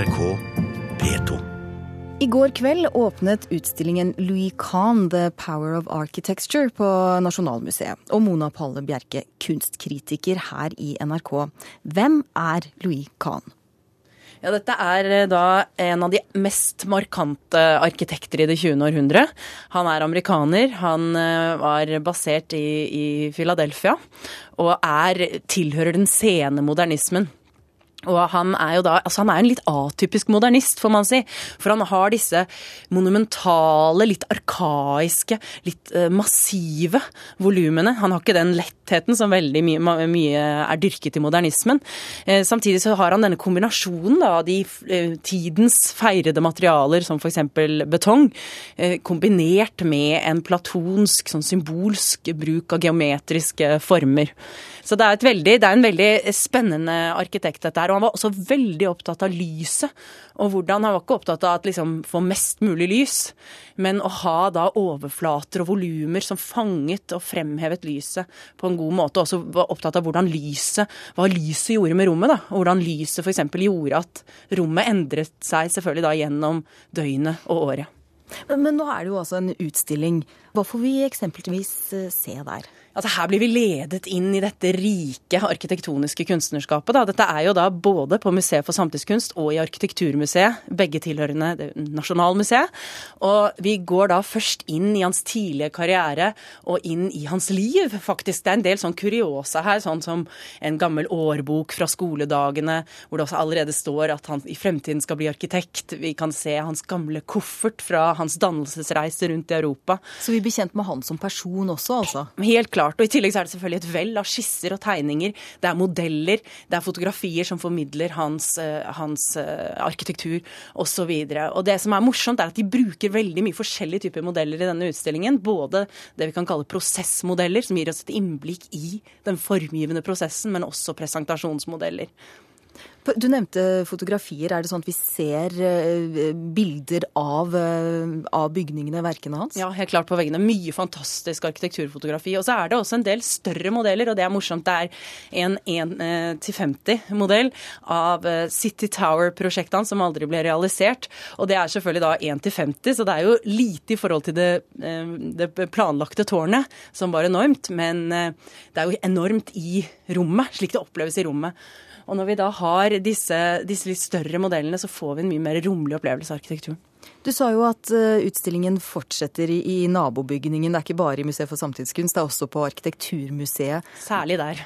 NRK P2. I går kveld åpnet utstillingen Louis Kahn, The Power of Architecture på Nasjonalmuseet. Og Mona Palle Bjerke, kunstkritiker her i NRK. Hvem er Louis Kahn? Ja, dette er eh, da en av de mest markante arkitekter i det 20. århundre. Han er amerikaner. Han eh, var basert i, i Philadelphia og er, tilhører den sene modernismen. Og han er jo da Altså, han er en litt atypisk modernist, får man si. For han har disse monumentale, litt arkaiske, litt uh, massive volumene. Han har ikke den lettheten som veldig mye, mye er dyrket i modernismen. Uh, samtidig så har han denne kombinasjonen av de uh, tidens feirede materialer, som f.eks. betong, kombinert med en platonsk, sånn symbolsk bruk av geometriske former. Så det er, veldig, det er, en veldig spennende arkitekt, dette her. Og han var også veldig opptatt av lyset. Og hvordan Han var ikke opptatt av å liksom, få mest mulig lys, men å ha da overflater og volumer som fanget og fremhevet lyset på en god måte. Og også var opptatt av hvordan lyset, hva lyset gjorde med rommet. da, og Hvordan lyset f.eks. gjorde at rommet endret seg selvfølgelig da gjennom døgnet og året. Men, men nå er det jo altså en utstilling. Hva får vi eksempelvis eh, se der? Altså Her blir vi ledet inn i dette rike arkitektoniske kunstnerskapet. Da. Dette er jo da både på Museet for samtidskunst og i Arkitekturmuseet, begge tilhørende Nasjonalmuseet. Og vi går da først inn i hans tidlige karriere og inn i hans liv, faktisk. Det er en del sånn kuriosa her, sånn som en gammel årbok fra skoledagene, hvor det også allerede står at han i fremtiden skal bli arkitekt. Vi kan se hans gamle koffert fra hans dannelsesreise rundt i Europa. Så vi blir kjent med han som person også, altså? Helt klart klart. Og I tillegg så er det selvfølgelig et vell av skisser og tegninger. Det er modeller, det er fotografier som formidler hans, eh, hans uh, arkitektur osv. Og, og det som er morsomt, er at de bruker veldig mye forskjellige typer modeller i denne utstillingen. Både det vi kan kalle prosessmodeller, som gir oss et innblikk i den formgivende prosessen, men også presentasjonsmodeller. Du nevnte fotografier. Er det sånn at vi ser eh, bilder av, eh, av bygningene, verkene hans? Ja, helt klart på veggene. Mye fantastisk arkitekturfotografi. Og så er det også en del større modeller, og det er morsomt. Det er en 1-50-modell av eh, City Tower-prosjektene som aldri ble realisert. Og det er selvfølgelig da 1-50, så det er jo lite i forhold til det, det planlagte tårnet, som var enormt. Men det er jo enormt i rommet, slik det oppleves i rommet. Og når vi da har disse, disse litt større modellene, så får vi en mye mer romlig opplevelse av arkitekturen. Du sa jo at eh, utstillingen fortsetter i, nabobygningen. Det er ikke bare i Museet for samtidskunst, det er også på Arkitekturmuseet. Særlig der.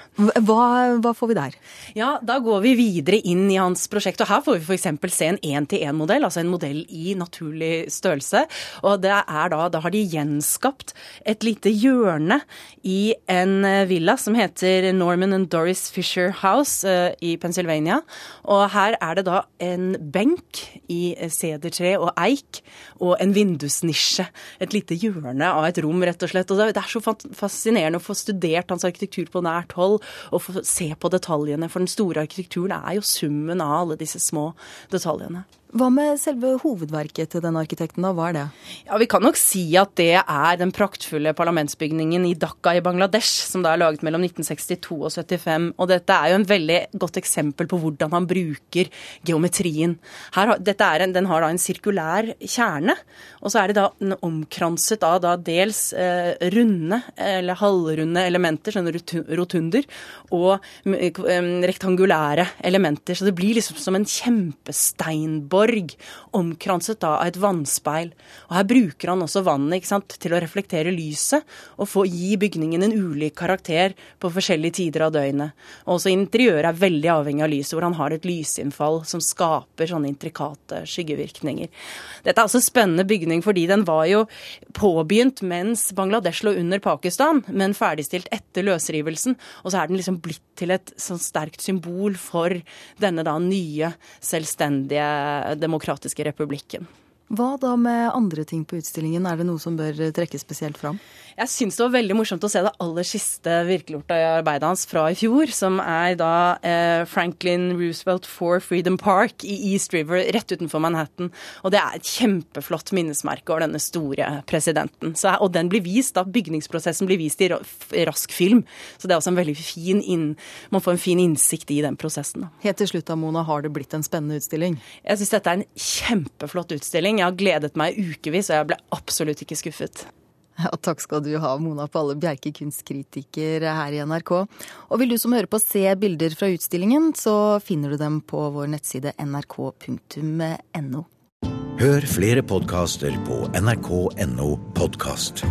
Hva, hva får vi der? Ja, Da går vi videre inn i hans prosjekt. og Her får vi f.eks. se en én-til-én-modell, altså en modell i naturlig størrelse. Og det er da, da har de gjenskapt et lite hjørne i en eh, villa som heter Norman and Doris Fisher House uh, i Pennsylvania. Og her er det da en benk i sedertre og eik musikk og en vindusnisje. Et lite hjørne av et rom, rett og slett. Og det er så fascinerende å få studert hans arkitektur på nært hold og få se på detaljene. For den store arkitekturen er jo summen av alle disse små detaljene. Hva med selve hovedverket til den arkitekten, da? Hva er det? Ja, Vi kan nok si at det er den praktfulle parlamentsbygningen i Dhaka i Bangladesh, som da er laget mellom 1962 og 75. Og dette er jo en veldig godt eksempel på hvordan man bruker geometrien. Her, en, den har da en sirkulær kjerne, og så er det da omkranset av da dels eh, runde eller halvrunde elementer, sånne rotunder, og eh, rektangulære elementer. Så det blir liksom som en kjempesteinborg torg, omkranset av et vannspeil. Og Her bruker han også vannet sant, til å reflektere lyset og få, gi bygningen en ulik karakter på forskjellige tider av døgnet. Og også interiøret er veldig avhengig av lyset, hvor han har et lysinnfall som skaper sånne intrikate skyggevirkninger. Dette er også en spennende bygning fordi den var jo påbegynt mens Bangladesh lå under Pakistan, men ferdigstilt etter løsrivelsen. Og så er den liksom blitt til et sånn sterkt symbol for denne da nye, selvstendige demokratiske republikken. Hva da med andre ting på utstillingen, er det noe som bør trekkes spesielt fram? Jeg syns det var veldig morsomt å se det aller siste virkeliggjorte arbeidet hans fra i fjor, som er da eh, Franklin Roosevelt for Freedom Park i East River rett utenfor Manhattan. Og det er et kjempeflott minnesmerke over denne store presidenten. Så, og den blir vist, da bygningsprosessen blir vist i rask film. Så det er også en veldig fin inn, man får en fin innsikt i den prosessen. Da. Helt til slutt, Mona, har det blitt en spennende utstilling? Jeg syns dette er en kjempeflott utstilling. Jeg har gledet meg ukevis, og jeg ble absolutt ikke skuffet. Ja, takk skal du ha, Mona Palle Bjerke, kunstkritiker her i NRK. Og vil du som hører på se bilder fra utstillingen, så finner du dem på vår nettside nrk.no. Hør flere podkaster på nrk.no podkast.